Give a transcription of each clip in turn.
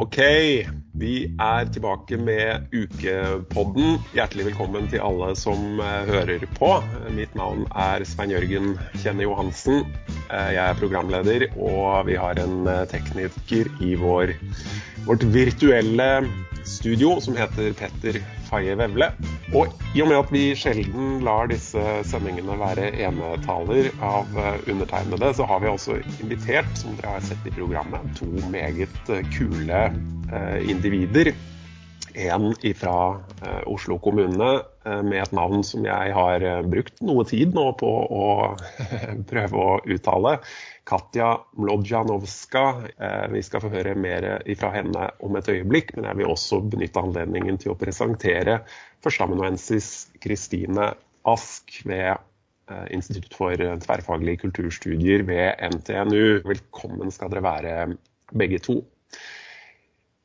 Ok, vi er tilbake med ukepodden. Hjertelig velkommen til alle som eh, hører på. Mitt navn er Svein Jørgen Kjenne Johansen. Eh, jeg er programleder, og vi har en eh, tekniker i vår, vårt virtuelle studio som heter Petter Faye Vevle. Og i og med at vi sjelden lar disse sendingene være enetaler av undertegnede, så har vi også invitert, som dere har sett i programmet, to meget kule individer. En fra Oslo kommune med et navn som jeg har brukt noe tid nå på å prøve å uttale. Katja Mlodjanowska. Vi skal få høre mer fra henne om et øyeblikk, men jeg vil også benytte anledningen til å presentere førsteamanuensis Kristine Ask ved Institutt for tverrfaglige kulturstudier ved NTNU. Velkommen skal dere være begge to.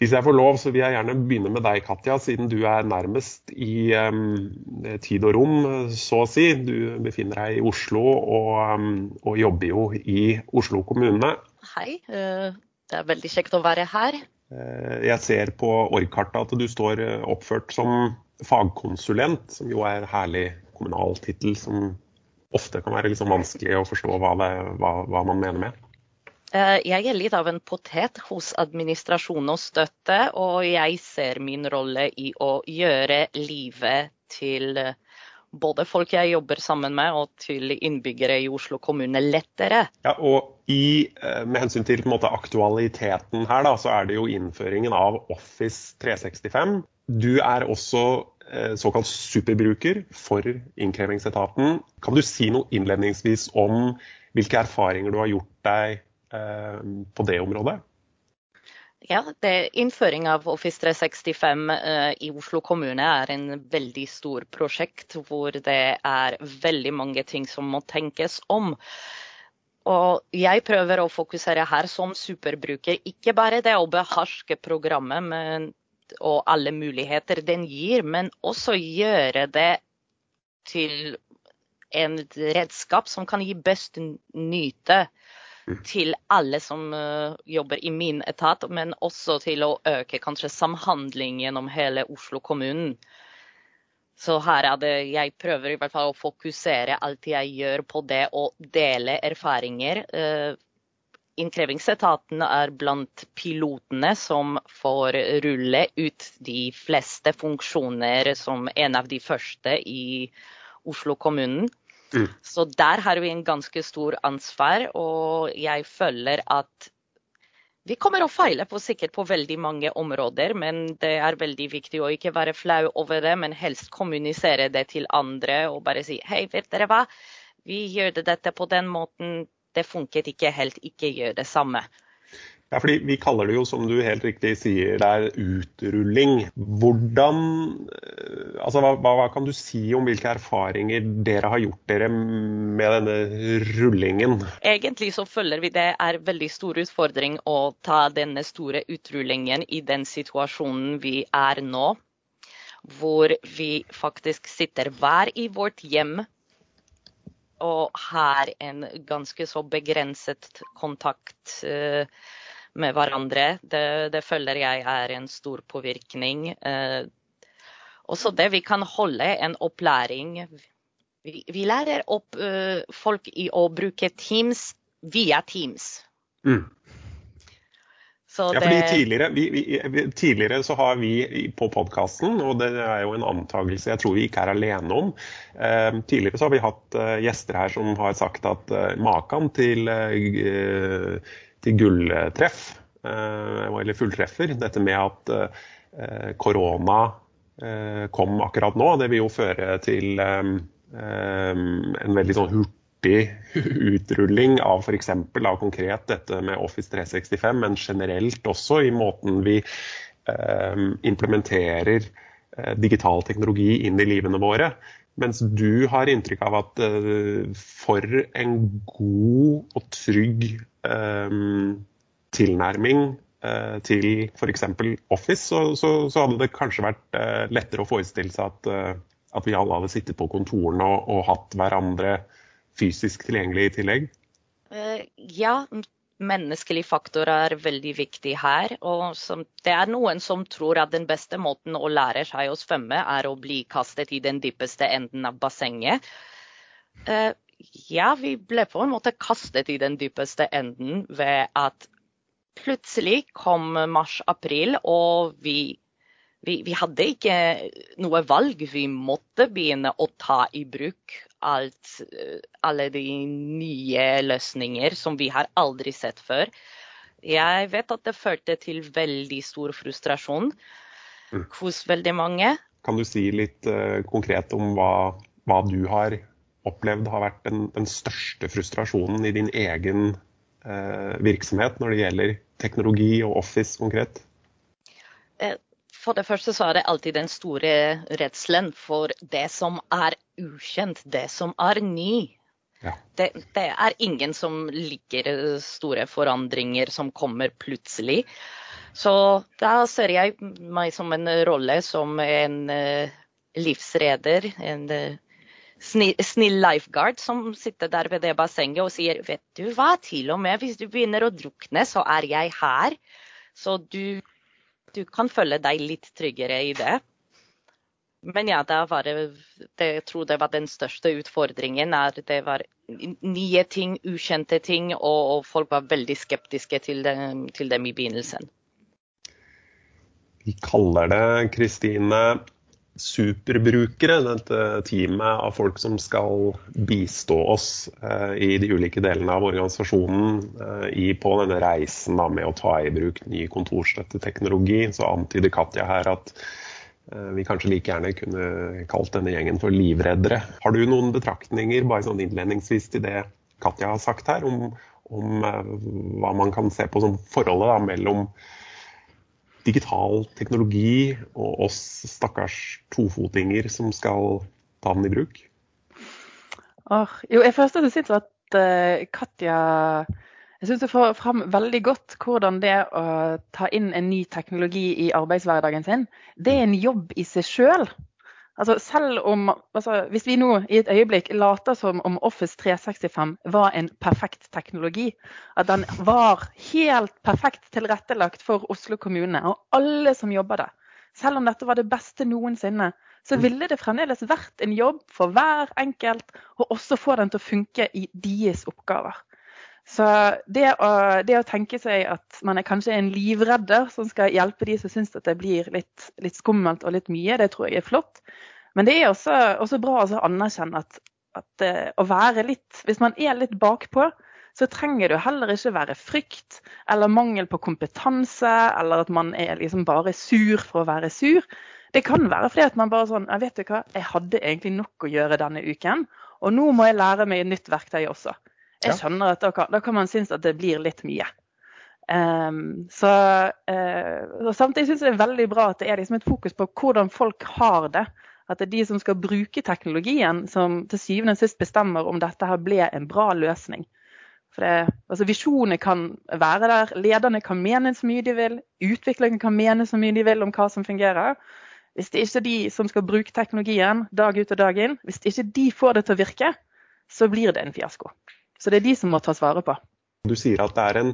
Hvis jeg får lov, så vil jeg gjerne begynne med deg, Katja, siden du er nærmest i um, tid og rom, så å si. Du befinner deg i Oslo og, um, og jobber jo i Oslo kommune. Hei, uh, det er veldig kjekt å være her. Uh, jeg ser på orgkartet at du står oppført som fagkonsulent, som jo er en herlig kommunal tittel som ofte kan være liksom vanskelig å forstå hva, det, hva, hva man mener med. Jeg er litt av en potet hos administrasjon og støtte, og jeg ser min rolle i å gjøre livet til både folk jeg jobber sammen med, og til innbyggere i Oslo kommune lettere. Ja, og i, Med hensyn til måte, aktualiteten her, da, så er det jo innføringen av Office 365. Du er også såkalt superbruker for innkrevingsetaten. Kan du si noe innledningsvis om hvilke erfaringer du har gjort deg på det området? Ja, det, Innføring av Office 365 uh, i Oslo kommune er en veldig stor prosjekt hvor det er veldig mange ting som må tenkes om. Og jeg prøver å fokusere her som superbruker, ikke bare det å beherske programmet men, og alle muligheter den gir, men også gjøre det til en redskap som kan gi best nyte til alle som uh, jobber i min etat, men også til å øke kanskje samhandling gjennom hele Oslo kommunen. Så her er det jeg prøver i hvert fall å fokusere alt jeg gjør på det å dele erfaringer. Uh, Innkrevingsetaten er blant pilotene som får rulle ut de fleste funksjoner som en av de første i Oslo kommunen. Mm. Så der har vi en ganske stor ansvar, og jeg føler at vi kommer å feile på sikkert på veldig mange områder, men det er veldig viktig å ikke være flau over det, men helst kommunisere det til andre og bare si hei, vet dere hva, vi gjør dette på den måten, det funket ikke helt, ikke gjør det samme. Ja, fordi Vi kaller det jo, som du helt riktig sier, det er utrulling. Hvordan, altså hva, hva, kan du si om hvilke erfaringer dere har gjort dere med denne rullingen? Egentlig så føler vi det er veldig stor utfordring å ta denne store utrullingen i den situasjonen vi er nå. Hvor vi faktisk sitter hver i vårt hjem og har en ganske så begrenset kontakt. Uh, med hverandre. Det, det, føler jeg er en stor påvirkning. Eh, også det vi kan holde en opplæring. Vi, vi lærer opp eh, folk i å bruke Teams via Teams. Mm. ja, fordi tidligere, vi, vi, tidligere, så har vi på podkasten, og det er jo en antakelse jeg tror vi ikke er alene om eh, Tidligere så har vi hatt eh, gjester her som har sagt at eh, maken til eh, til gulltreff, eh, eller fulltreffer. Dette med at eh, korona eh, kom akkurat nå, det vil jo føre til en veldig sånn hurtig utrulling av f.eks. konkret dette med Office 365, men generelt også i måten vi implementerer digital teknologi inn i livene våre. Mens du har inntrykk av at for en god og trygg tilnærming eh, til f.eks. Office, så, så, så, hadde det kanskje vært eh, lettere å forestille seg at, eh, at vi alle hadde sittet på kontorene og, og hatt hverandre fysisk tilgjengelig i tillegg? ja, menneskelig faktor er veldig viktig her. og Det er noen som tror at den beste måten å lære seg å svømme, er å bli kastet i den dypeste enden av bassenget. Ja, vi ble på en måte kastet i den dypeste enden ved at plutselig kom mars-april, og vi, vi, vi, hadde ikke noe valg. Vi måtte begynne å ta i bruk alt, alle de nye løsninger som vi har aldri sett før. Jeg vet at det førte til veldig stor frustrasjon mm. hos veldig mange. Kan du si litt uh, konkret om hva, hva, du har opplevd har vært den, den største frustrasjonen i din egen eh, virksomhet når det gjelder teknologi og Office konkret? Eh, for det første så er det alltid den store redselen for det som er ukjent, det som er ny. Ja. Det, det, er ingen som liker store forandringer som kommer plutselig. Så da ser jeg meg som en rolle som en uh, livsreder, en snill, lifeguard som sitter der ved det bassenget og sier vet du hva, til og med hvis du begynner å drukne, så er jeg her. Så du du kan føle deg litt tryggere i det. Men ja, det var, det, jeg tror det var den største utfordringen. er Det var nye ting, ukjente ting, og, og folk var veldig skeptiske til dem, til dem i begynnelsen. Vi kaller det, Kristine, superbrukere, dette teamet av folk som skal bistå oss eh, i de ulike delene av organisasjonen eh, i, på denne reisen da, med å ta i bruk ny kontorstøtteteknologi, så antyder Katja her at eh, vi kanskje like gjerne kunne kalt denne gjengen for livreddere. Har du noen betraktninger bare sånn innledningsvis til det Katja har sagt her, om, om eh, hva man kan se på som forholdet da, mellom digital teknologi og oss stakkars tofotinger som skal ta den i bruk? Oh, jo, jeg og fremst at uh, Katja jeg syns du får fram veldig godt hvordan det å ta inn en ny teknologi i arbeidshverdagen sin, det er en jobb i seg sjøl. Altså selv om, altså Hvis vi nå i et øyeblikk later som om Office 365 var en perfekt teknologi, at den var helt perfekt tilrettelagt for Oslo kommune og alle som jobber der, selv om dette var det beste noensinne, så ville det fremdeles vært en jobb for hver enkelt og også få den til å funke i deres oppgaver. Så det å, det å, tenke seg at man er kanskje en livredder som skal hjelpe de som syns at det blir litt, litt, skummelt og litt mye, det tror jeg er flott. Men det er også, også bra å anerkjenne at, at uh, å være litt Hvis man er litt bakpå, så trenger det heller ikke være frykt eller mangel på kompetanse, eller at man er liksom bare sur for å være sur. Det kan være fordi at man bare sånn Jeg vet du hva, jeg hadde egentlig nok å gjøre denne uken, og nå må jeg lære meg et nytt verktøy også. Jeg skjønner at da da kan man synes at det blir litt mye. Um, så, uh, Samtidig syns jeg det er veldig bra at det er liksom et fokus på hvordan folk har det. At det er de som skal bruke teknologien, som til syvende og sist bestemmer om dette her ble en bra løsning. For det, altså Visjonene kan være der, lederne kan mene så mye de vil, utviklingen kan mene så mye de vil om hva som fungerer. Hvis det ikke er de som skal bruke teknologien dag ut og dag inn, hvis det ikke de får det til å virke, så blir det en fiasko. Så det er de som må tas vare på. Du sier at det er en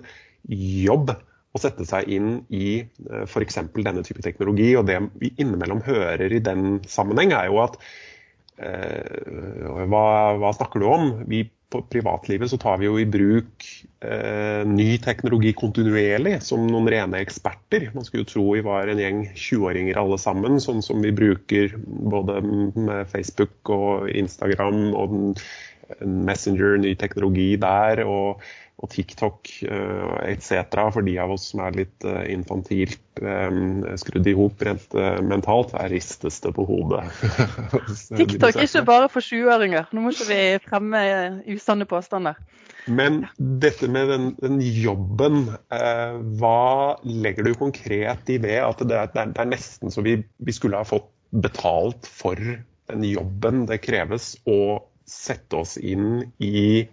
jobb å sette seg inn i eh, f.eks. denne type teknologi. Og det vi innimellom hører i den sammenheng, er jo at eh, hva, hva, snakker du om? Vi på privatlivet så tar vi jo i bruk eh, ny teknologi kontinuerlig, som noen rene eksperter. Man skulle jo tro vi var en gjeng 20-åringer alle sammen, sånn som vi bruker både med Facebook og Instagram og Messenger, ny teknologi der. og og TikTok uh, etc. For de av oss som er litt uh, infantilt um, skrudd i hop rent mentalt, her ristes det på hodet. TikTok er ikke bare for 20-åringer. Nå må ikke vi fremme usanne påstander. Men dette med den, den jobben, eh, hva legger du konkret i det? At det, det, er, det er, nesten så vi, vi skulle ha fått betalt for den jobben det kreves å sette oss inn i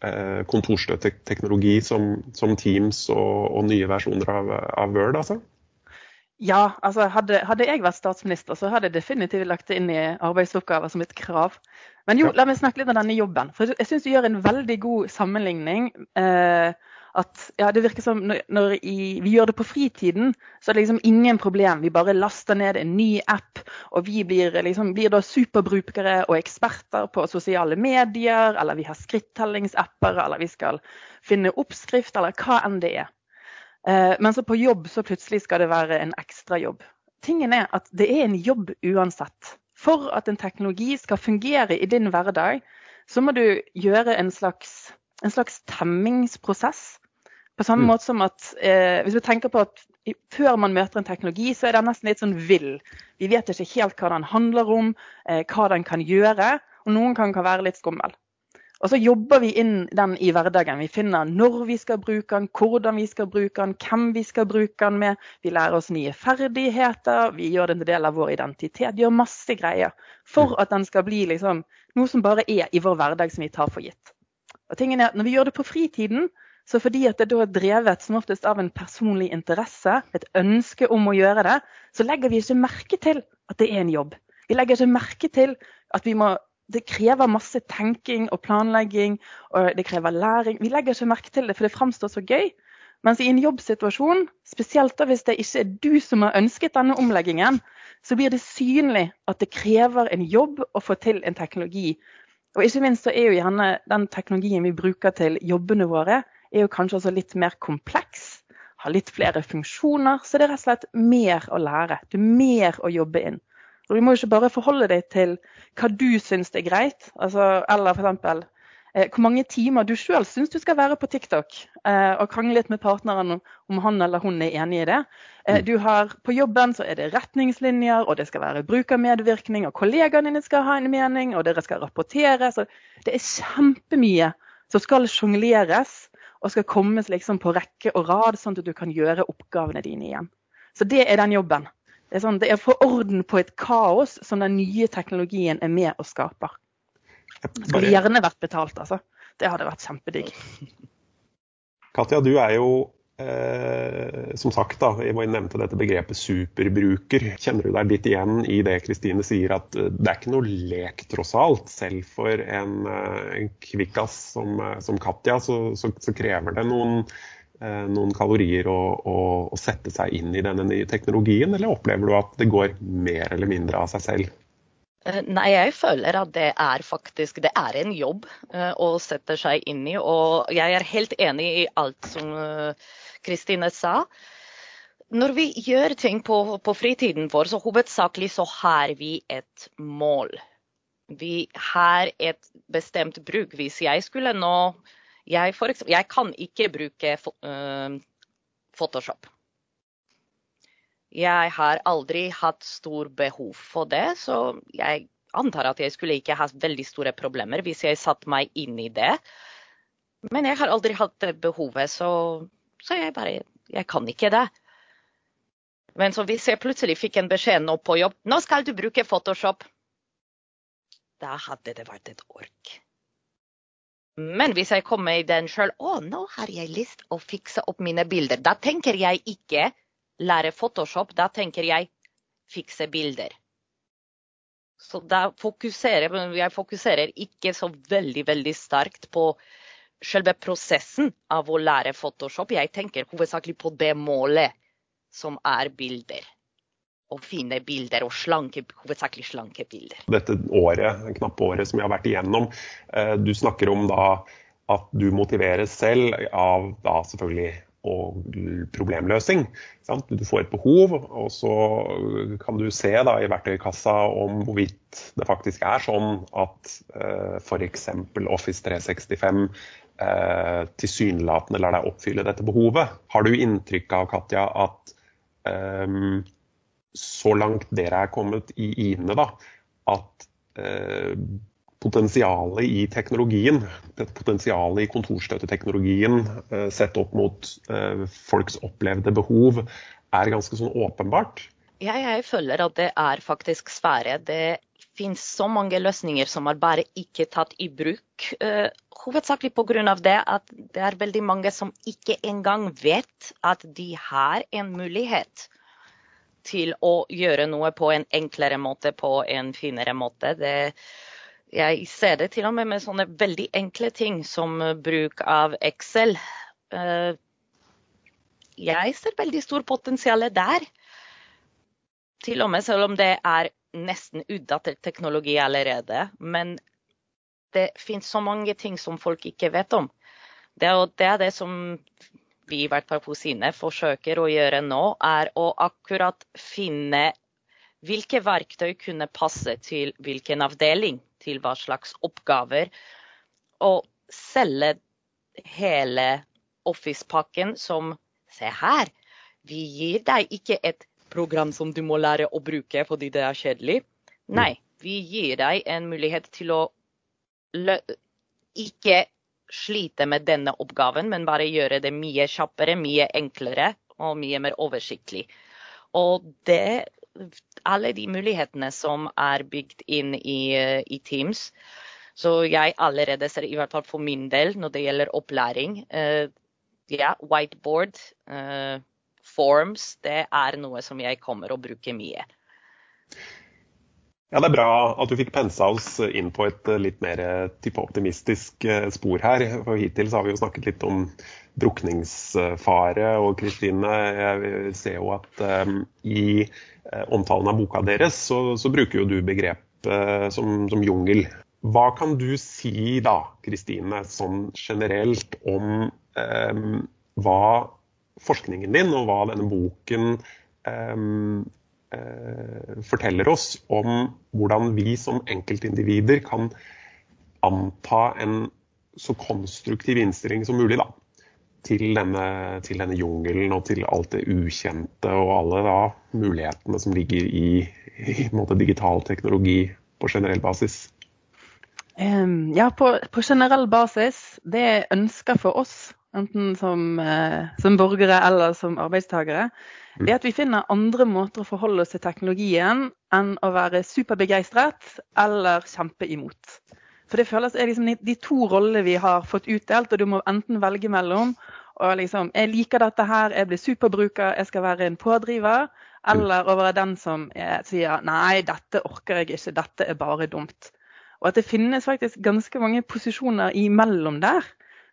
Eh, kontorstøtteteknologi som, som Teams og, og, nye versjoner av, av Word, altså? Ja, altså hadde, hadde, jeg vært statsminister, så hadde jeg definitivt lagt det inn i arbeidsoppgaver som et krav. Men jo, ja. la meg snakke litt om denne jobben. For jeg syns du gjør en veldig god sammenligning. Eh, at ja, det virker som når, når i, vi gjør det på fritiden, så er det liksom ingen problem. Vi bare laster ned en ny app, og vi blir, liksom, blir da superbrukere og eksperter på sosiale medier, eller vi har skritttellingsapper, eller vi skal finne oppskrift, eller hva enn det er. Eh, men så på jobb så plutselig skal det være en ekstrajobb. Tingen er at det er en jobb uansett. For at en teknologi skal fungere i din hverdag, så må du gjøre en slags, en slags temmingsprosess. På samme mm. måte som at eh, hvis vi tenker på at før man møter en teknologi, så er den nesten litt sånn vill. Vi vet ikke helt hva den handler om, eh, hva den kan gjøre. Og noen kan, kan være litt skummel. Og så jobber vi inn den i hverdagen. Vi finner når vi skal bruke den, hvordan vi skal bruke den, hvem vi skal bruke den med. Vi lærer oss nye ferdigheter, vi gjør den til del av vår identitet. Vi gjør masse greier for at den skal bli liksom, noe som bare er i vår hverdag som vi tar for gitt. Og tingen er at Når vi gjør det på fritiden, så fordi at det da er drevet som oftest av en personlig interesse, et ønske om å gjøre det, så legger vi ikke merke til at det er en jobb. Vi legger ikke merke til at vi må det krever masse tenking og planlegging, og det krever læring. Vi legger ikke merke til det, for det framstår så gøy. Mens i en jobbsituasjon, spesielt da hvis det ikke er du som har ønsket denne omleggingen, så blir det synlig at det krever en jobb å få til en teknologi. Og ikke minst så er jo gjerne den teknologien vi bruker til jobbene våre, er jo kanskje også litt mer kompleks. Har litt flere funksjoner. Så det er rett og slett mer å lære. Det er mer å jobbe inn. Og Du må ikke bare forholde deg til hva du syns er greit. Altså, eller f.eks. Eh, hvor mange timer du sjøl syns du skal være på TikTok. Eh, og krangle litt med partneren om han eller hun er enig i det. Eh, mm. du har, på jobben så er det retningslinjer, og det skal være brukermedvirkning, og kollegaene dine skal ha en mening, og dere skal rapportere. Så det er kjempemye som skal sjongleres og skal kommes liksom på rekke og rad, sånn at du kan gjøre oppgavene dine igjen. Så det er den jobben. Det er, sånn, det er å få orden på et kaos som den nye teknologien er med og skaper. Skulle gjerne vært betalt, altså. Det hadde vært kjempedigg. Katja, du er jo eh, som sagt, da, jeg nevnte dette begrepet superbruker. Kjenner du deg litt igjen i det Kristine sier, at eh, det er ikke noe lek, tross alt. Selv for en, eh, en kvikkas som, eh, som Katja, så, så, så krever det noen Eh, noen kalorier å, å, å, sette seg inn i denne nye teknologien, eller opplever du at det går mer eller mindre av seg selv? Eh, nei, jeg føler at det er faktisk det er en jobb uh, å sette seg inn i. Og jeg er helt enig i alt som Kristine uh, sa. Når vi gjør ting på, på, fritiden vår, så hovedsakelig så har vi et mål. Vi har et bestemt bruk. Hvis jeg skulle nå jeg, eksempel, jeg kan ikke bruke Photoshop. Jeg har aldri hatt stor behov for det, så jeg antar at jeg skulle ikke ha veldig store problemer hvis jeg satte meg inn i det. Men jeg har aldri hatt det behovet, så, så jeg bare Jeg kan ikke det. Men så hvis jeg plutselig fikk en beskjed nå på jobb nå skal du bruke Photoshop, da hadde det vært et ork. Men hvis jeg kommer i den sjøl Å, nå har jeg lyst å fikse opp mine bilder. Da tenker jeg ikke lære Photoshop, da tenker jeg fikse bilder. Så da fokuserer jeg fokuserer ikke så veldig, veldig sterkt på selve prosessen av å lære Photoshop. Jeg tenker hovedsakelig på det målet som er bilder å finne bilder, og slanke, hovedsakelig slanke bilder. Dette året, knappe året som vi har vært igjennom, eh, du snakker om da at du motiveres selv av da selvfølgelig og problemløsning. Sant? Du får et behov, og så kan du se da, i verktøykassa om hvorvidt det faktisk er sånn at eh, f.eks. Office 365 eh, tilsynelatende lar deg oppfylle dette behovet. Har du inntrykk av, Katja, at eh, så langt dere er kommet i INE, da, at eh, potensialet i teknologien, potensialet i kontorstøtteteknologien eh, sett opp mot eh, folks opplevde behov, er ganske sånn åpenbart? Ja, jeg føler at det er faktisk svære. Det finnes så mange løsninger som er bare ikke tatt i bruk. Uh, hovedsakelig pga. det at det er veldig mange som ikke engang vet at de har en mulighet til å gjøre noe på en enklere måte, på en finere måte. Det, jeg ser det til og med med sånne veldig enkle ting som bruk av Excel. Uh, jeg ser veldig stor potensial der. Til og med selv om det er nesten utdatert teknologi allerede. Men det finnes så mange ting som folk ikke vet om. Det, det er det som vi i hvert fall på Sine forsøker å gjøre nå, er å akkurat finne hvilke verktøy kunne passe til hvilken avdeling, til hva slags oppgaver. Og selge hele Office-pakken som Se her, vi gir deg ikke et program som du må lære å bruke fordi det er kjedelig. Nei, vi gir deg en mulighet til å ikke slite med denne oppgaven, men bare gjøre det mye kjappere, mye enklere og mye mer oversiktlig. Og det alle de mulighetene som er bygd inn i, i, Teams. Så jeg allerede ser, i hvert fall for min del, når det gjelder opplæring uh, ja, Whiteboard, uh, forms, det er noe som jeg kommer å bruke mye. Ja, Det er bra at du fikk pensa oss inn på et eh, litt mer type optimistisk eh, spor her. For Hittil har vi jo snakket litt om drukningsfare. Og Kristine, jeg ser jo at um, i omtalen av boka deres, så, så bruker jo du begrep uh, som, som, jungel. Hva kan du si da, Kristine, sånn generelt om um, hva forskningen din og hva denne boken um, uh, forteller oss om hvordan vi som enkeltindivider kan anta en så konstruktiv innstilling som mulig da, til, denne, til denne jungelen og til alt det ukjente og alle da, mulighetene som ligger i, i måte, digital teknologi på generell basis. Um, ja, på, på, generell basis. Det er ønsker for oss, enten som, uh, som borgere eller som arbeidstakere, det at vi finner andre måter å forholde oss til teknologien enn å være superbegeistret eller kjempe imot. For det føles er liksom de to rollene vi har fått utdelt, og du må enten velge mellom og liksom, Jeg liker dette her, jeg blir superbruker, jeg skal være en pådriver. Eller å være den som er, sier nei, dette orker jeg ikke, dette er bare dumt. Og at det finnes faktisk ganske mange posisjoner imellom der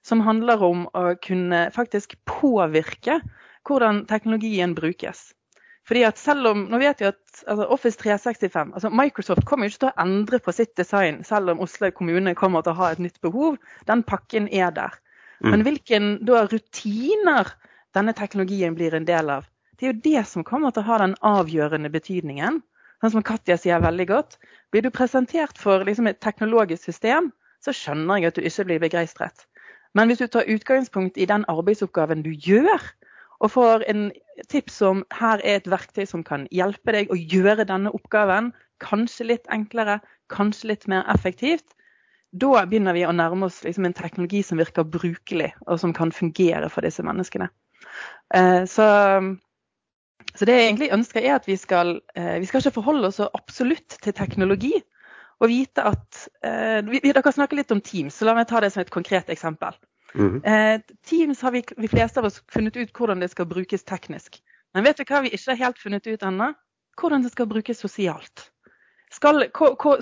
som handler om å kunne faktisk påvirke hvordan teknologien brukes. Fordi at selv om, nå vet vi at altså Office 365 altså Microsoft kommer ikke til å endre på sitt design selv om Oslo kommune kommer til å ha et nytt behov. Den pakken er der. Mm. Men hvilken rutiner denne teknologien blir en del av, det er jo det som kommer til å ha den avgjørende betydningen. Sånn som Katja sier veldig godt. Blir du presentert for liksom, et teknologisk system, så skjønner jeg at du ikke blir begeistret. Men hvis du tar utgangspunkt i den arbeidsoppgaven du gjør, og får en tips om her er et verktøy som kan hjelpe deg å gjøre denne oppgaven kanskje litt enklere, kanskje litt mer effektivt, da begynner vi å nærme oss liksom en teknologi som virker brukelig, og som kan fungere for disse menneskene. Eh, så, så det jeg egentlig ønsker, er at vi skal, eh, vi skal ikke forholde oss så absolutt til teknologi. Og vite at eh, vi, Dere snakker litt om Teams, så la meg ta det som et konkret eksempel. Mm. Eh, Teams har vi, vi, fleste av oss funnet ut hvordan det skal brukes teknisk. Men vet du hva vi ikke har helt funnet ut ennå? Hvordan det skal brukes sosialt. Skal,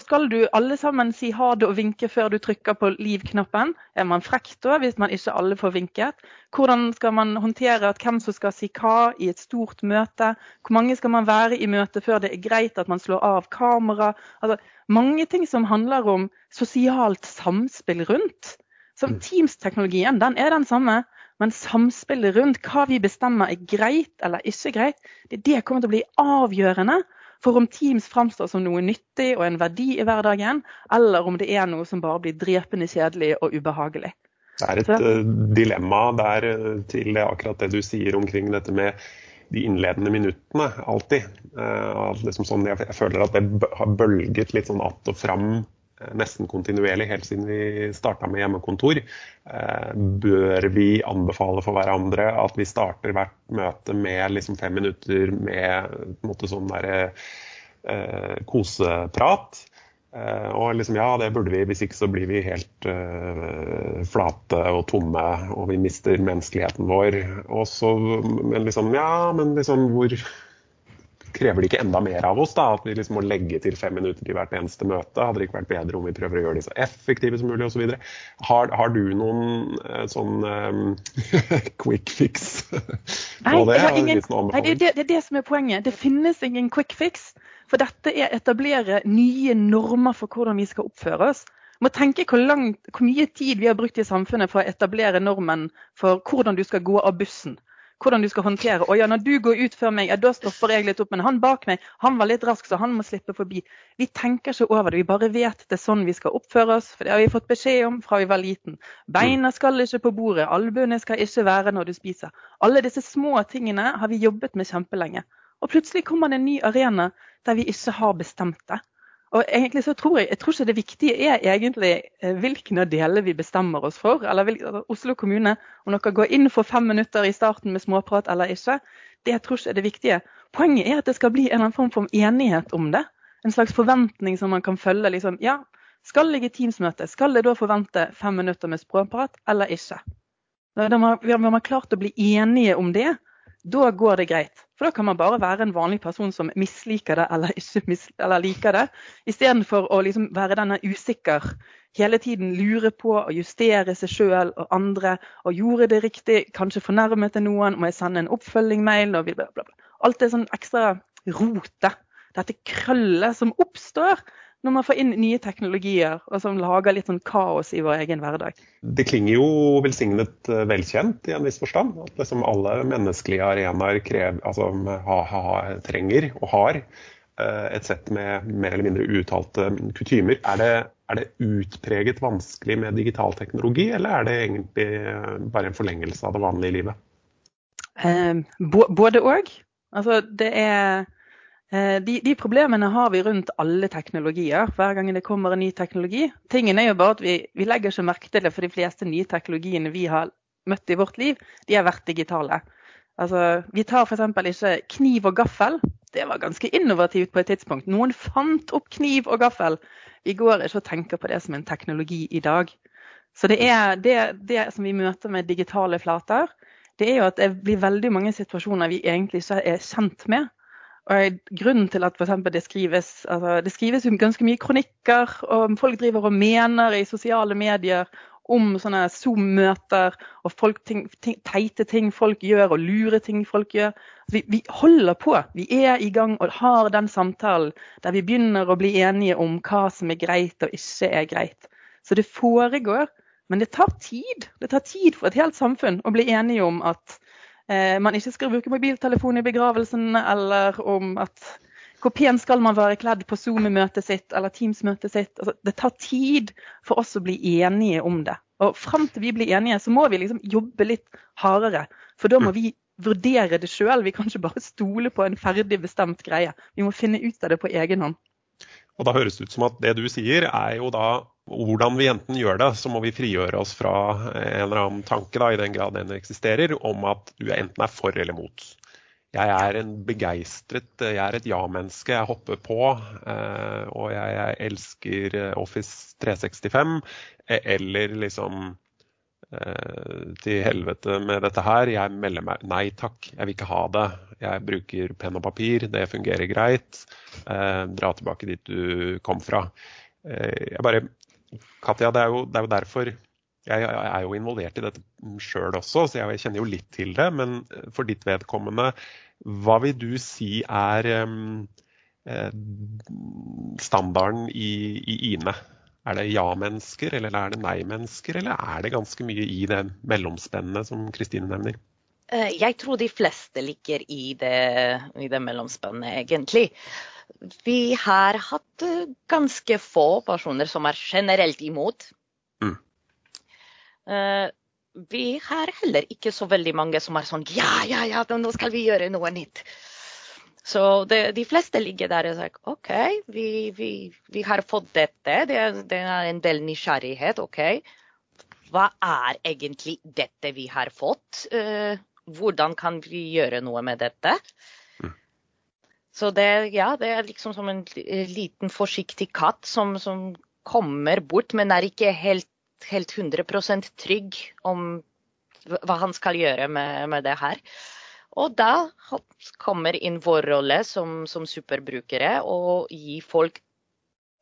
skal, du alle sammen si ha det og vinke før du trykker på liv-knappen? Er man frekk da, hvis man ikke alle får vinket? Hvordan skal man håndtere at hvem som skal si hva i et stort møte? Hvor mange skal man være i møtet før det er greit at man slår av kamera? Altså, mange ting som handler om sosialt samspill rundt. Så mm. Teams-teknologien den er den samme, men samspillet rundt hva vi bestemmer er greit eller ikke greit, det, det kommer til å bli avgjørende for om Teams framstår som noe nyttig og en verdi i hverdagen, eller om det er noe som bare blir drepende kjedelig og ubehagelig. Det er et Så. Eh, dilemma der eh, til akkurat det du sier omkring dette med de innledende minuttene, alltid. Uh, liksom sånn, jeg, jeg, føler at det har bølget litt sånn att og fram nesten kontinuerlig helt siden vi starta med hjemmekontor. Eh, bør vi anbefale for hverandre at vi starter hvert møte med liksom fem minutter med måte sånn der, eh, koseprat? Eh, og liksom, ja, det burde vi, hvis ikke så blir vi helt eh, flate og tomme og vi mister menneskeligheten vår. Og så, men liksom, ja, men liksom hvor krever det ikke enda mer av oss? da, At vi liksom må legge til fem minutter til hvert eneste møte? Hadde det ikke vært bedre om vi prøver å gjøre de så effektive som mulig osv.? Har, har du noen eh, sånn um, quick fix på det? Ingen, nei, det, det, det er det som er poenget. Det finnes ingen quick fix. For dette er å etablere nye normer for hvordan vi skal oppføre oss. Må tenke hvor, langt, hvor mye tid vi har brukt i samfunnet for å etablere normen for hvordan du skal gå av bussen hvordan du skal håndtere. Og ja, når du går ut før meg, ja, da stopper jeg litt opp. Men han bak meg, han var litt rask, så han må slippe forbi. Vi tenker ikke over det. Vi bare vet det er sånn vi skal oppføre oss. For det har vi fått beskjed om fra vi var liten. Beina skal ikke på bordet. Albuene skal ikke være når du spiser. Alle disse små tingene har vi jobbet med kjempelenge. Og plutselig kommer det en ny arena der vi ikke har bestemt det. Og egentlig så tror jeg, jeg tror ikke det viktige er egentlig eh, hvilken av delene vi bestemmer oss for. eller altså, Oslo kommune, om dere går inn for fem minutter i starten med småprat eller ikke. Det tror ikke er det viktige. Poenget er at det skal bli en eller annen form for enighet om det. En slags forventning som man kan følge. liksom, ja, Skal jeg i Teams-møte, skal jeg da forvente fem minutter med språkprat eller ikke? Da man, man har klart å bli enige om det, da går det greit. For da kan man bare være en vanlig person som misliker det eller ikke mis eller liker det, istedenfor å liksom være denne usikker, hele tiden lure på å justere seg sjøl og andre. Og gjorde det riktig, kanskje fornærmet det noen, må jeg sende en oppfølging-mail? Alt det sånn ekstra rotet, dette krøllet som oppstår når man får inn nye teknologier og som lager litt sånn kaos i vår egen hverdag. Det klinger jo velsignet eh, velkjent i en viss forstand. At liksom alle menneskelige arenaer krever, altså, ha, ha, trenger og har eh, et sett med mer eller mindre uttalte kutymer. Er det, er det utpreget vanskelig med digital teknologi, eller er det egentlig eh, bare en forlengelse av det vanlige livet? Eh, både òg. Altså, det er de, de, problemene har vi rundt alle teknologier hver gang det kommer en ny teknologi. Tingen er jo bare at vi, vi legger ikke merke til det, for de fleste nye teknologiene vi har møtt i vårt liv, de har vært digitale. Altså, vi tar f.eks. ikke kniv og gaffel. Det var ganske innovativt på et tidspunkt. Noen fant opp kniv og gaffel. Vi går ikke og tenker på det som en teknologi i dag. Så det er det, det som vi møter med digitale flater, det er jo at det blir veldig mange situasjoner vi egentlig ikke er kjent med. Og grunnen til at for det skrives altså det skrives ganske mye kronikker, og folk driver og mener i sosiale medier om sånne Zoom-møter og folk, ting, ting, teite ting folk gjør, og lure ting folk gjør. Vi, vi, holder på. Vi er i gang og har den samtalen der vi begynner å bli enige om hva som er greit og ikke er greit. Så det foregår, men det tar tid. Det tar tid for et helt samfunn å bli enige om at man ikke skal bruke mobiltelefon i begravelsen, eller om at hvor pen skal man være kledd på Zoom-møtet sitt eller Teams-møtet sitt. Altså, det tar tid for oss å bli enige om det. Og fram til vi blir enige, så må vi liksom jobbe litt hardere. For da må vi vurdere det sjøl. Vi kan ikke bare stole på en ferdig bestemt greie. Vi må finne ut av det på egen hånd. Og da høres det ut som at det du sier, er jo da hvordan vi enten gjør det, så må vi frigjøre oss fra en eller annen tanke, da, i den grad den eksisterer, om at du enten er for eller mot. Jeg er en begeistret Jeg er et ja-menneske. Jeg hopper på. Eh, og jeg, jeg, elsker Office 365. Eller liksom eh, Til helvete med dette her. Jeg melder meg Nei takk, jeg vil ikke ha det. Jeg bruker penn og papir. Det fungerer greit. Eh, dra tilbake dit du kom fra. Jeg bare Katja, det er, jo, det er jo derfor jeg, er jo involvert i dette sjøl også, så jeg kjenner jo litt til det. Men for ditt vedkommende, hva vil du si er um, standarden i, i Ine? Er det ja-mennesker, eller er det nei-mennesker, eller er det ganske mye i det mellomspennet som Kristine nevner? Eh, jeg tror de fleste ligger i det, i det mellomspennet, egentlig vi har hatt eh, ganske få personer som er generelt imot. Mm. Uh, vi har heller ikke så veldig mange som er sånn ja, ja, ja, nå skal vi gjøre noe nytt. Så det, de fleste ligger der og sier OK, vi, vi, vi har fått dette. Det, det, er en del nysgjerrighet. OK, hva er egentlig dette vi har fått? Uh, hvordan kan vi gjøre noe med dette? Så det, ja, det er liksom som en liten, forsiktig katt som, som kommer bort, men er ikke helt, helt 100% trygg om hva han skal gjøre med, med, det her. Og da kommer inn vår rolle som, som superbrukere og gi folk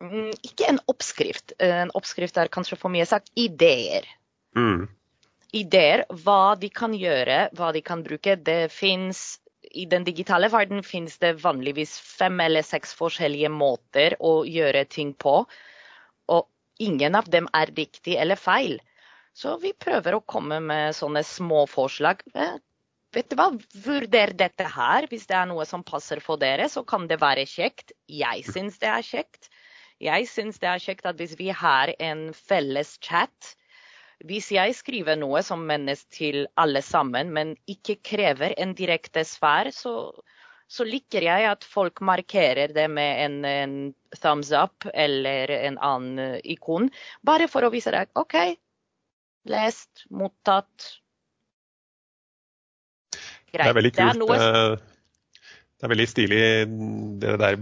mm, ikke en oppskrift. En oppskrift er kanskje for mye sagt ideer. Mm. Ideer hva de kan gjøre, hva de kan bruke. Det fins i den digitale verden finnes det vanligvis fem eller seks forskjellige måter å gjøre ting på. Og ingen av dem er riktig eller feil. Så vi prøver å komme med sånne små forslag. Eh, vet du hva, vurder dette her. Hvis det er noe som passer for dere, så kan det være kjekt. Jeg syns det er kjekt. Jeg syns det er kjekt at hvis vi har en felles chat, hvis jeg skriver noe som mennes til alle sammen, men ikke krever en direkte svar, så, så liker jeg at folk markerer det med en, en, thumbs up eller en annen ikon. Bare for å vise deg OK, lest, mottatt. Greit. Det er veldig kult. Det er, eh, det er veldig stilig det der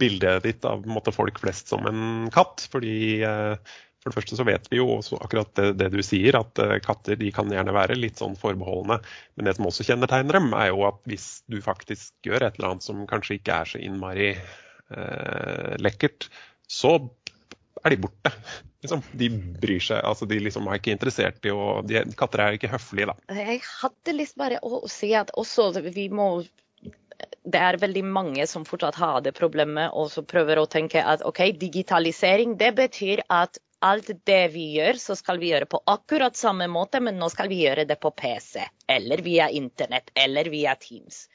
bildet ditt av måte, folk flest som en katt. Fordi eh, for det første så vet vi jo også akkurat det, det, du sier, at uh, katter de kan gjerne være litt sånn forbeholdne. Men det som også kjennetegner dem, er jo at hvis du faktisk gjør et eller annet som kanskje ikke er så innmari eh, lekkert, så er de borte. Liksom. De bryr seg, altså de liksom er ikke interessert i å de, Katter er ikke høflige, da. Jeg hadde lyst bare å si at også vi må det er veldig mange som fortsatt har det problemet og så prøver å tenke at OK, digitalisering det betyr at alt det vi gjør, så skal vi gjøre på akkurat samme måte, men nå skal vi gjøre det på PC. Eller via internett, eller via Teams.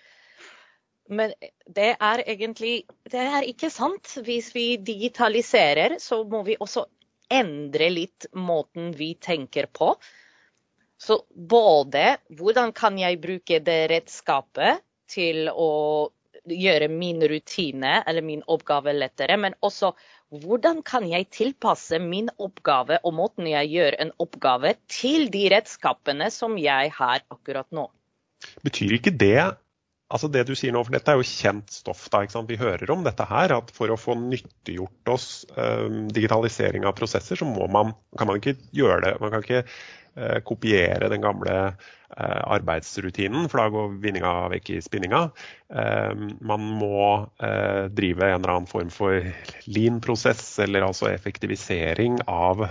Men det er egentlig Det er ikke sant. Hvis vi digitaliserer, så må vi også endre litt måten vi tenker på. Så både hvordan kan jeg bruke det redskapet til å gjøre min rutine eller min oppgave lettere, men også hvordan kan jeg tilpasse min oppgave og måten jeg gjør en oppgave, til de redskapene som jeg har akkurat nå? Betyr ikke det altså det du sier nå, for Dette er jo kjent stoff. da, Vi hører om dette her, at for å få nyttiggjort oss um, digitalisering av prosesser, så må man, kan man ikke gjøre det. Man kan ikke kopiere den gamle uh, arbeidsrutinen, for da går vinninga vekk i spinninga. Uh, man må drive en eller annen form for lean-prosess, eller altså effektivisering av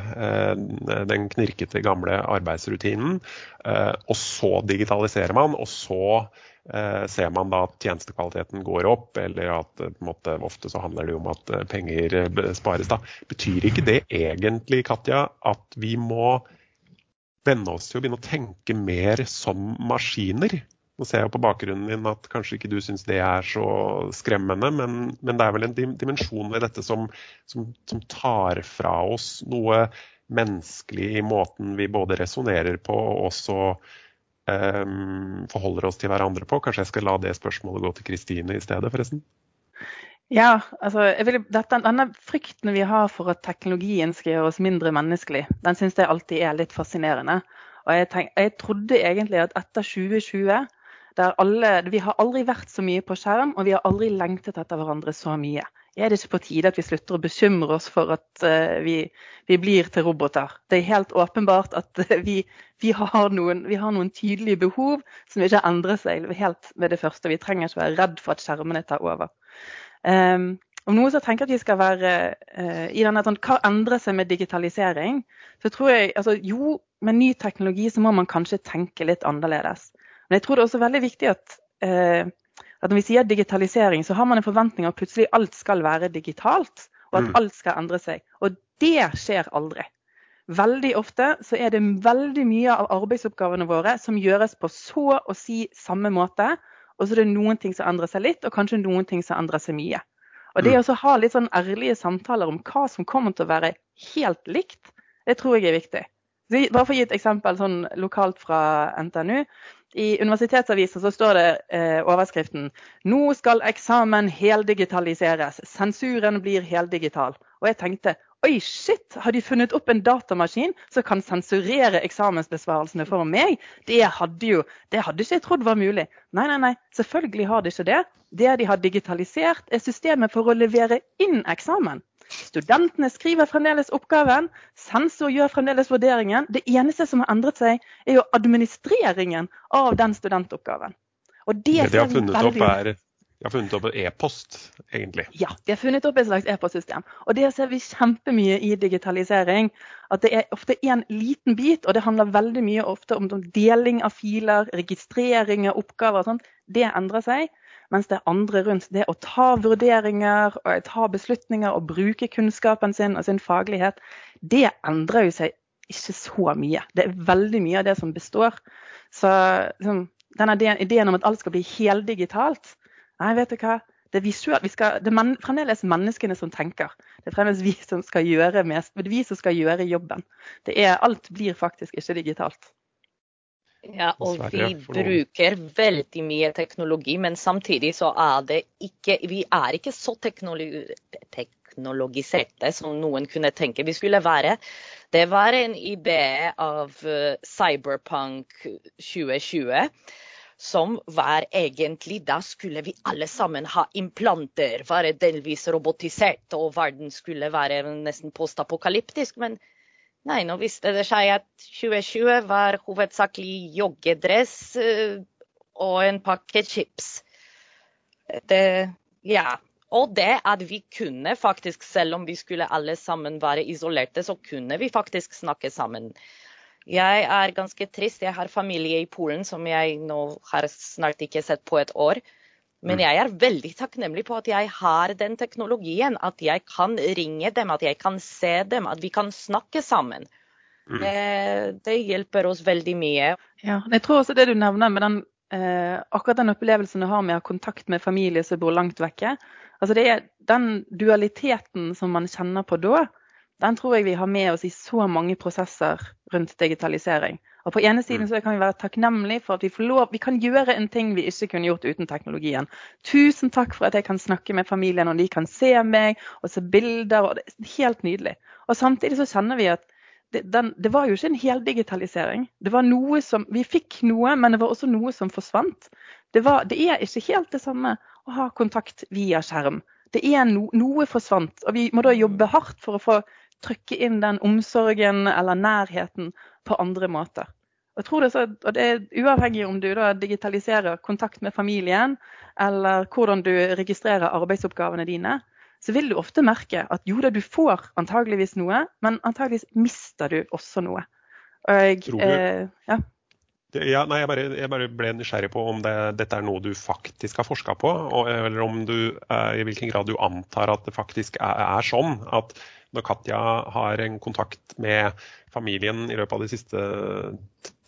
den knirkete gamle arbeidsrutinen. og så digitaliserer man, og så Eh, ser man da at tjenestekvaliteten går opp, eller at eh, måte, ofte så handler det om at eh, penger spares. da. Betyr ikke det egentlig Katja, at vi må venne oss til å begynne å tenke mer som maskiner? Nå ser jeg på bakgrunnen din at kanskje ikke du syns det er så skremmende, men, men, det er vel en dimensjon ved dette som, som, som tar fra oss noe menneskelig i måten vi både resonnerer på og også um, forholder oss til hverandre på. Kanskje jeg skal la det spørsmålet gå til Kristine i stedet, forresten? Ja, altså, vil, dette, denne frykten vi har for at teknologien skal gjøre oss mindre menneskelig, den syns jeg alltid er litt fascinerende. Og jeg, tenk, jeg trodde egentlig at etter 2020 der alle, Vi har aldri vært så mye på skjerm, og vi har aldri lengtet etter hverandre så mye er det ikke på tide at vi slutter å bekymre oss for at uh, vi, vi, blir til roboter? Det er helt åpenbart at uh, vi, vi, har noen, vi, har noen, tydelige behov som ikke endrer seg helt med det første. Vi trenger ikke være redd for at skjermene tar over. Um, om noe så tenker at vi skal være uh, i denne sånn, Hva endrer seg med digitalisering? Så tror jeg, altså Jo, med ny teknologi så må man kanskje tenke litt annerledes. Men jeg tror det er også veldig viktig at at når vi sier digitalisering, så har man en forventning at plutselig alt skal være digitalt, og at mm. alt skal endre seg. Og det skjer aldri. Veldig ofte så er det veldig mye av arbeidsoppgavene våre som gjøres på så å si samme måte, og så er det noen ting som endrer seg litt, og kanskje noen ting som endrer seg mye. Og det mm. å ha litt sånn ærlige samtaler om hva som kommer til å være helt likt, det tror jeg er viktig. Bare for å gi et eksempel sånn lokalt fra NTNU. I universitetsavisa så står det eh, overskriften 'Nå skal eksamen heldigitaliseres. Sensuren blir heldigital'. Og jeg tenkte oi, shit, har de funnet opp en datamaskin som kan sensurere eksamensbesvarelsene for meg? Det hadde jo, det hadde ikke jeg trodd var mulig. Nei, nei, nei, selvfølgelig har de ikke det. Det de har digitalisert, er systemet for å levere inn eksamen. Studentene skriver fremdeles oppgaven, sensor gjør fremdeles vurderingen. Det eneste som har endret seg, er jo administreringen av den studentoppgaven. Og det, det de har funnet opp, er de har funnet opp en e-post, egentlig. Ja, de har funnet opp et slags e-postsystem. Og det ser vi kjempemye i digitalisering. At det er ofte en liten bit, og det handler veldig mye ofte om deling av filer, registrering av oppgaver og sånt. Det endrer seg. Mens det andre rundt, det å ta vurderinger og ta beslutninger og bruke kunnskapen sin og sin faglighet, det endrer jo seg ikke så mye. Det er veldig mye av det som består. Så liksom, denne ideen om at alt skal bli heldigitalt, Nei, vet du hva. Det er, visuelt, skal, det er man, fremdeles menneskene som tenker. Det er fremdeles vi som skal gjøre mest, det er vi som skal gjøre jobben. Er, alt blir faktisk ikke digitalt. Ja, og vi bruker veldig mye teknologi, men samtidig så er det ikke Vi er ikke så teknologi, teknologiserte som noen kunne tenke vi skulle være. Det var en idé av uh, Cyberpunk 2020 som var egentlig Da skulle vi alle sammen ha implanter, være delvis robotisert, og verden skulle være nesten postapokalyptisk. Men nei, nå viste det seg at 2020 var hovedsakelig joggedress eh, og en pakke chips. Det, ja. Og det at vi kunne faktisk, selv om vi skulle alle sammen være isolerte, så kunne vi faktisk snakke sammen. Jeg er ganske trist. Jeg har familie i Polen som jeg nå har snart ikke sett på et år. Men mm. jeg er veldig takknemlig på at jeg har den teknologien. At jeg kan ringe dem, at jeg kan se dem, at vi kan snakke sammen. Mm. Det, det hjelper oss veldig mye. Ja, jeg tror også det du nevner med den, eh, akkurat den opplevelsen du har med å ha kontakt med familie som bor langt vekke. Altså det er den dualiteten som man kjenner på da den tror jeg vi har med oss i så mange prosesser rundt digitalisering. Og På ene siden mm. så kan vi være takknemlige for at vi får lov, vi kan gjøre en ting vi ikke kunne gjort uten teknologien. Tusen takk for at jeg kan snakke med familien, og de kan se meg og se bilder. og Det er helt nydelig. Og Samtidig så kjenner vi at det, den, det var jo ikke en heldigitalisering. Det var noe som, Vi fikk noe, men det var også noe som forsvant. Det, var, det er ikke helt det samme å ha kontakt via skjerm. Det er no, Noe forsvant, og vi må da jobbe hardt for å få trykke inn den omsorgen eller nærheten på andre måter. Og jeg tror det, så, og det er Uavhengig om du da digitaliserer kontakt med familien, eller hvordan du registrerer arbeidsoppgavene dine, så vil du ofte merke at jo da, du får antageligvis noe, men antageligvis mister du også noe. Og jeg, tror du, eh, ja. Ja, nei, jeg bare, jeg bare, ble nysgjerrig på om det, dette er noe du faktisk har forska på, og, eller om du, eh, i hvilken grad du antar at det faktisk er, er sånn at når Katja har en kontakt med familien i løpet av de siste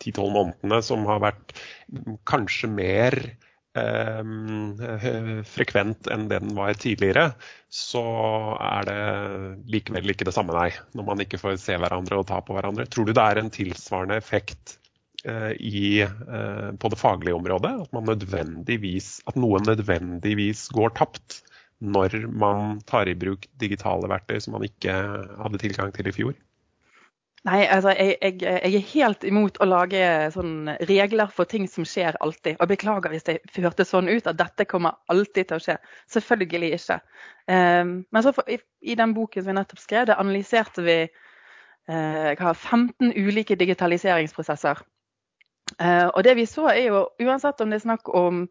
10-12 månedene som har vært kanskje mer eh, frekvent enn det den var tidligere, så er det likevel ikke det samme, nei. Når man ikke får se hverandre og ta på hverandre. Tror du det er en tilsvarende effekt i, eh, på det faglige området? At, at noe nødvendigvis går tapt når man tar i bruk digitale verktøy som man ikke hadde tilgang til i fjor? Nei, altså jeg, jeg, jeg er helt imot å lage sånn regler for ting som skjer alltid. Og beklager hvis det hørtes sånn ut at dette kommer alltid til å skje. Selvfølgelig ikke. Um, men for, i, i, den boken som vi nettopp skrev, det analyserte vi uh, 15 ulike digitaliseringsprosesser. Uh, og det vi så er jo, uansett om det er snakk om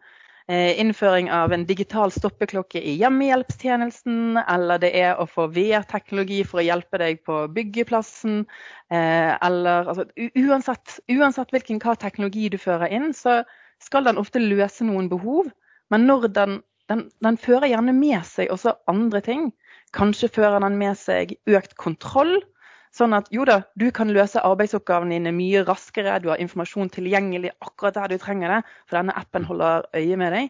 Eh, innføring av en digital stoppeklokke i hjemmehjelpstjenesten, eller det er å få VR-teknologi for å hjelpe deg på byggeplassen, eh, eller altså, uansett, uansett hvilken hva teknologi du fører inn, så skal den ofte løse noen behov. Men når den, den, den fører gjerne med seg også andre ting. Kanskje fører den med seg økt kontroll. Sånn at jo da, du kan løse arbeidsoppgavene dine mye raskere, du har informasjon tilgjengelig akkurat der du trenger det, for denne appen holder øye med deg.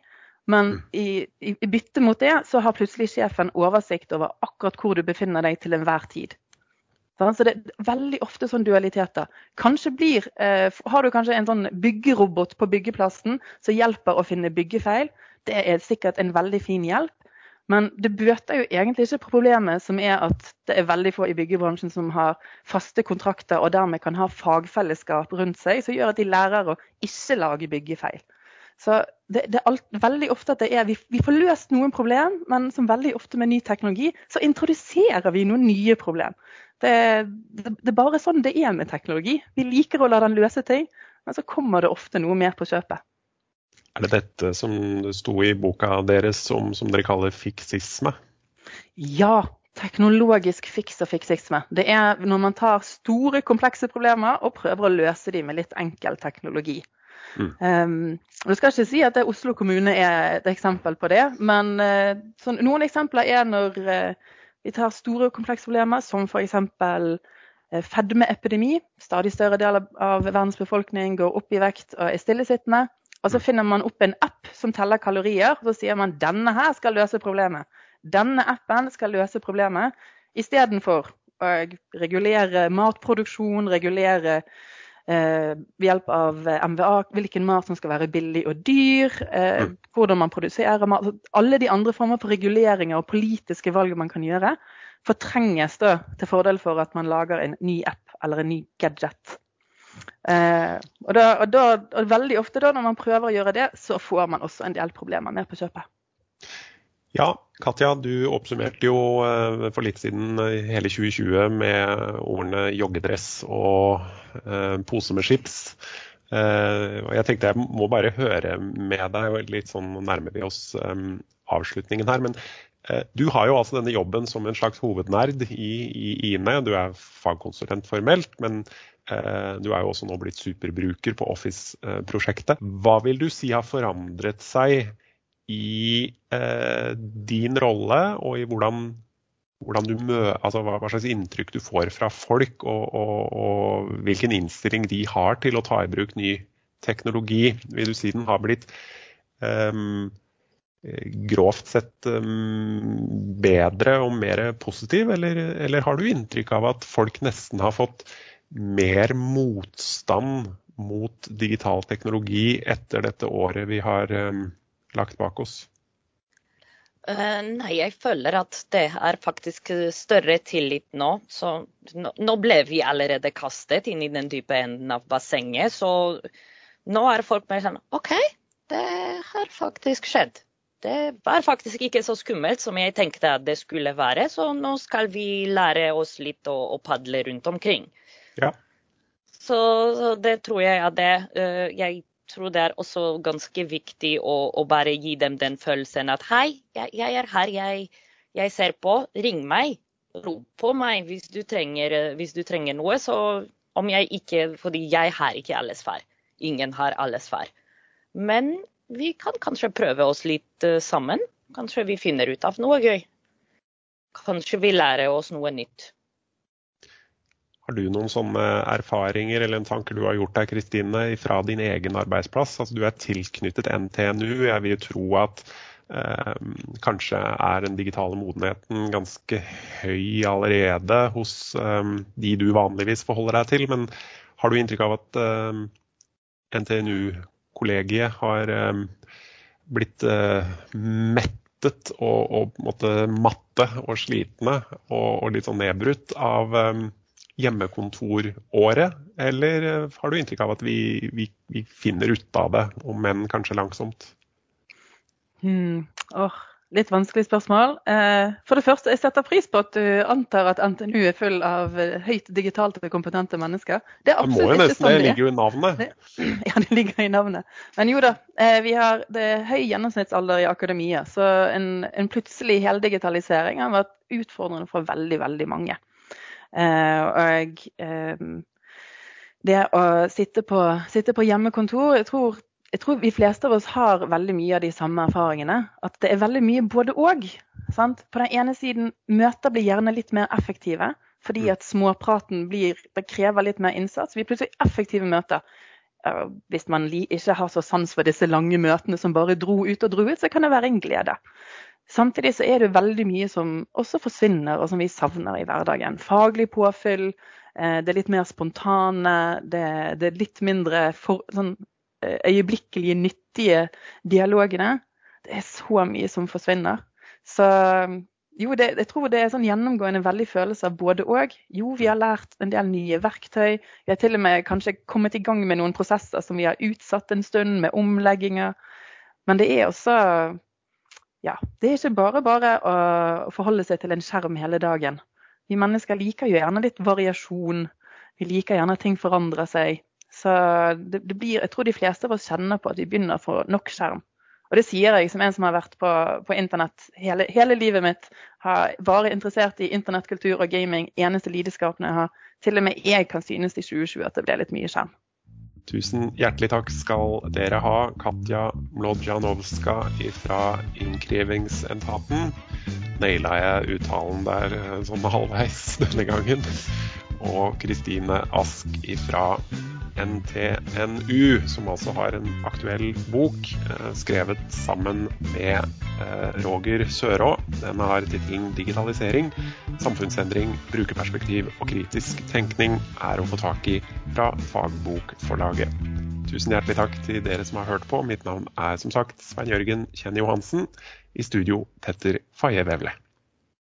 Men mm. i, i, i bytte mot det, så har plutselig sjefen oversikt over akkurat hvor du befinner deg til enhver tid. Så det er veldig ofte sånn dualiteter. Kanskje blir, eh, Har du kanskje en sånn byggerobot på byggeplassen som hjelper å finne byggefeil? Det er sikkert en veldig fin hjelp. Men det bøter jo egentlig ikke problemet som er at det er veldig få i byggebransjen som har faste kontrakter og dermed kan ha fagfellesskap rundt seg som gjør at de lærer å ikke lage byggefeil. Så det, det er alt, veldig ofte at det er, vi, vi, får løst noen problem, men som veldig ofte med ny teknologi, så introduserer vi noen nye problem. Det, det, det er bare sånn det er med teknologi. Vi liker å la den løse ting, men så kommer det ofte noe mer på kjøpet. Er det dette som sto i boka deres som, som dere kaller fiksisme? Ja, teknologisk fiks og fiksisme. Det er når man tar store, komplekse problemer og prøver å løse dem med litt enkel teknologi. Mm. Um, jeg skal ikke si at Oslo kommune er et eksempel på det, men uh, sånn, noen eksempler er når uh, vi tar store, komplekse problemer, som f.eks. Uh, fedmeepidemi. Stadig større del av verdens befolkning går opp i vekt og er stillesittende. Og så mm. finner man opp en app som teller kalorier, og så sier man denne her skal løse problemet. Denne appen skal løse problemet, istedenfor å regulere matproduksjon, regulere eh, ved hjelp av MVA hvilken mat som skal være billig og dyr, eh, mm. hvordan man produserer mat. Alle de andre former for reguleringer og politiske valg man kan gjøre, fortrenges da til fordel for at man lager en ny app eller en ny gadget. Eh, og, da, og, da, og veldig ofte da når man prøver å gjøre det, så får man også en del problemer med på kjøpet. Ja, Katja, du oppsummerte jo eh, for litt siden eh, hele 2020 med ordene joggedress og eh, pose med chips. Eh, og jeg tenkte jeg må bare høre med deg, litt sånn nærmer vi oss eh, avslutningen her. Men du har jo altså denne jobben som en slags hovednerd i, i INE. Du er fagkonsulent formelt, men du er jo også nå blitt superbruker på Office-prosjektet. Hva vil du si har forandret seg i eh, din rolle og i hvordan, hvordan du mø, altså hva, slags inntrykk du får fra folk, og, og, og, hvilken innstilling de har til å ta i bruk ny teknologi. Vil du si den har blitt um, grovt sett um, bedre og mer positiv, eller, eller, har du inntrykk av at folk nesten har fått mer motstand mot digital teknologi etter dette året vi har um, lagt bak oss? Uh, nei, jeg føler at det er faktisk større tillit nå. Så nå ble vi allerede kastet inn i den dype enden av bassenget. Så nå er folk mer sånn OK, det har faktisk skjedd. Det var faktisk ikke så skummelt som jeg tenkte at det skulle være. Så nå skal vi lære oss litt å, å padle rundt omkring. Ja. Så, så, det tror jeg er det uh, Jeg tror det er også ganske viktig å, å bare gi dem den følelsen at hei, jeg, jeg er her, jeg, jeg, ser på, ring meg. Rop på meg hvis du, trenger, hvis du trenger noe. Så om jeg ikke Fordi jeg har ikke alle svar. Ingen har alle svar. Men vi kan kanskje prøve oss litt uh, sammen. Kanskje vi finner ut av noe gøy. Kanskje vi lærer oss noe nytt. Har du noen sånne erfaringer eller en tanke du har gjort deg Kristine, fra din egen arbeidsplass? Altså, du er tilknyttet NTNU. Jeg vil tro at eh, kanskje er den digitale modenheten ganske høy allerede hos eh, de du vanligvis forholder deg til. Men har du inntrykk av at eh, NTNU-kollegiet har eh, blitt eh, mettet og, og matte og slitne og, og litt sånn nedbrutt av eh, hjemmekontoråret, eller eh, har du inntrykk av at vi, vi, vi finner ut av det, om enn kanskje langsomt? Hmm. Oh, litt vanskelig spørsmål. Eh, for det første, jeg setter pris på at du antar at NTNU er full av eh, høyt digitalt kompetente mennesker. Det, er absolutt det nesten, sånn det ligger jo i navnet. ja, det ligger i navnet. Men jo da, vi har det er høy gjennomsnittsalder i akademia. Så en, en plutselig heldigitalisering har vært utfordrende for veldig, veldig mange. Eh, og ehm, det å sitte på, sitte på hjemmekontor jeg tror, jeg tror, vi fleste av oss har veldig mye av de samme erfaringene. At det er veldig mye både òg. På den ene siden, møter blir gjerne litt mer effektive. Fordi mm. at småpraten blir, det krever litt mer innsats. Vi er plutselig effektive møter. Hvis man ikke har så sans for disse lange møtene som bare dro ut og dro ut, så kan det være en glede. Samtidig så er det veldig mye som også forsvinner, og som vi savner i hverdagen. Faglig påfyll, eh, det er litt mer spontane, det, er litt mindre for, sånn, eh, øyeblikkelige, nyttige dialogene. Det er så mye som forsvinner. Så jo, det, jeg tror det er sånn gjennomgående veldig følelse av både og. Jo, vi har lært en del nye verktøy. Vi har til og med kanskje kommet i gang med noen prosesser som vi har utsatt en stund, med omlegginger. Men det er også ja, det er ikke bare bare å forholde seg til en skjerm hele dagen. Vi mennesker liker jo gjerne litt variasjon. Vi liker gjerne at ting forandrer seg. Så det, det blir, jeg tror de fleste av oss kjenner på at vi begynner å få nok skjerm. Og det sier jeg som en som har vært på, på internett hele, hele, livet mitt. Har vært interessert i internettkultur og gaming. Eneste lidenskapen jeg har. Til og med jeg kan synes i 2020 at det ble litt mye skjerm. Tusen hjertelig takk skal dere ha, Katja Mlodjanovska fra Innkrevingsetaten. Naila jeg uttalen der eh, sånn halvveis denne gangen. Og Kristine Ask fra NTNU, som altså har en aktuell bok eh, skrevet sammen med eh, Roger Sørå. Den har tittelen 'Digitalisering. Samfunnsendring, brukerperspektiv og kritisk tenkning' er å få tak i fra Fagbokforlaget. Tusen hjertelig takk til dere som har hørt på. Mitt navn er som sagt Svein Jørgen Kjenn Johansen. I studio Petter Faye Vevle.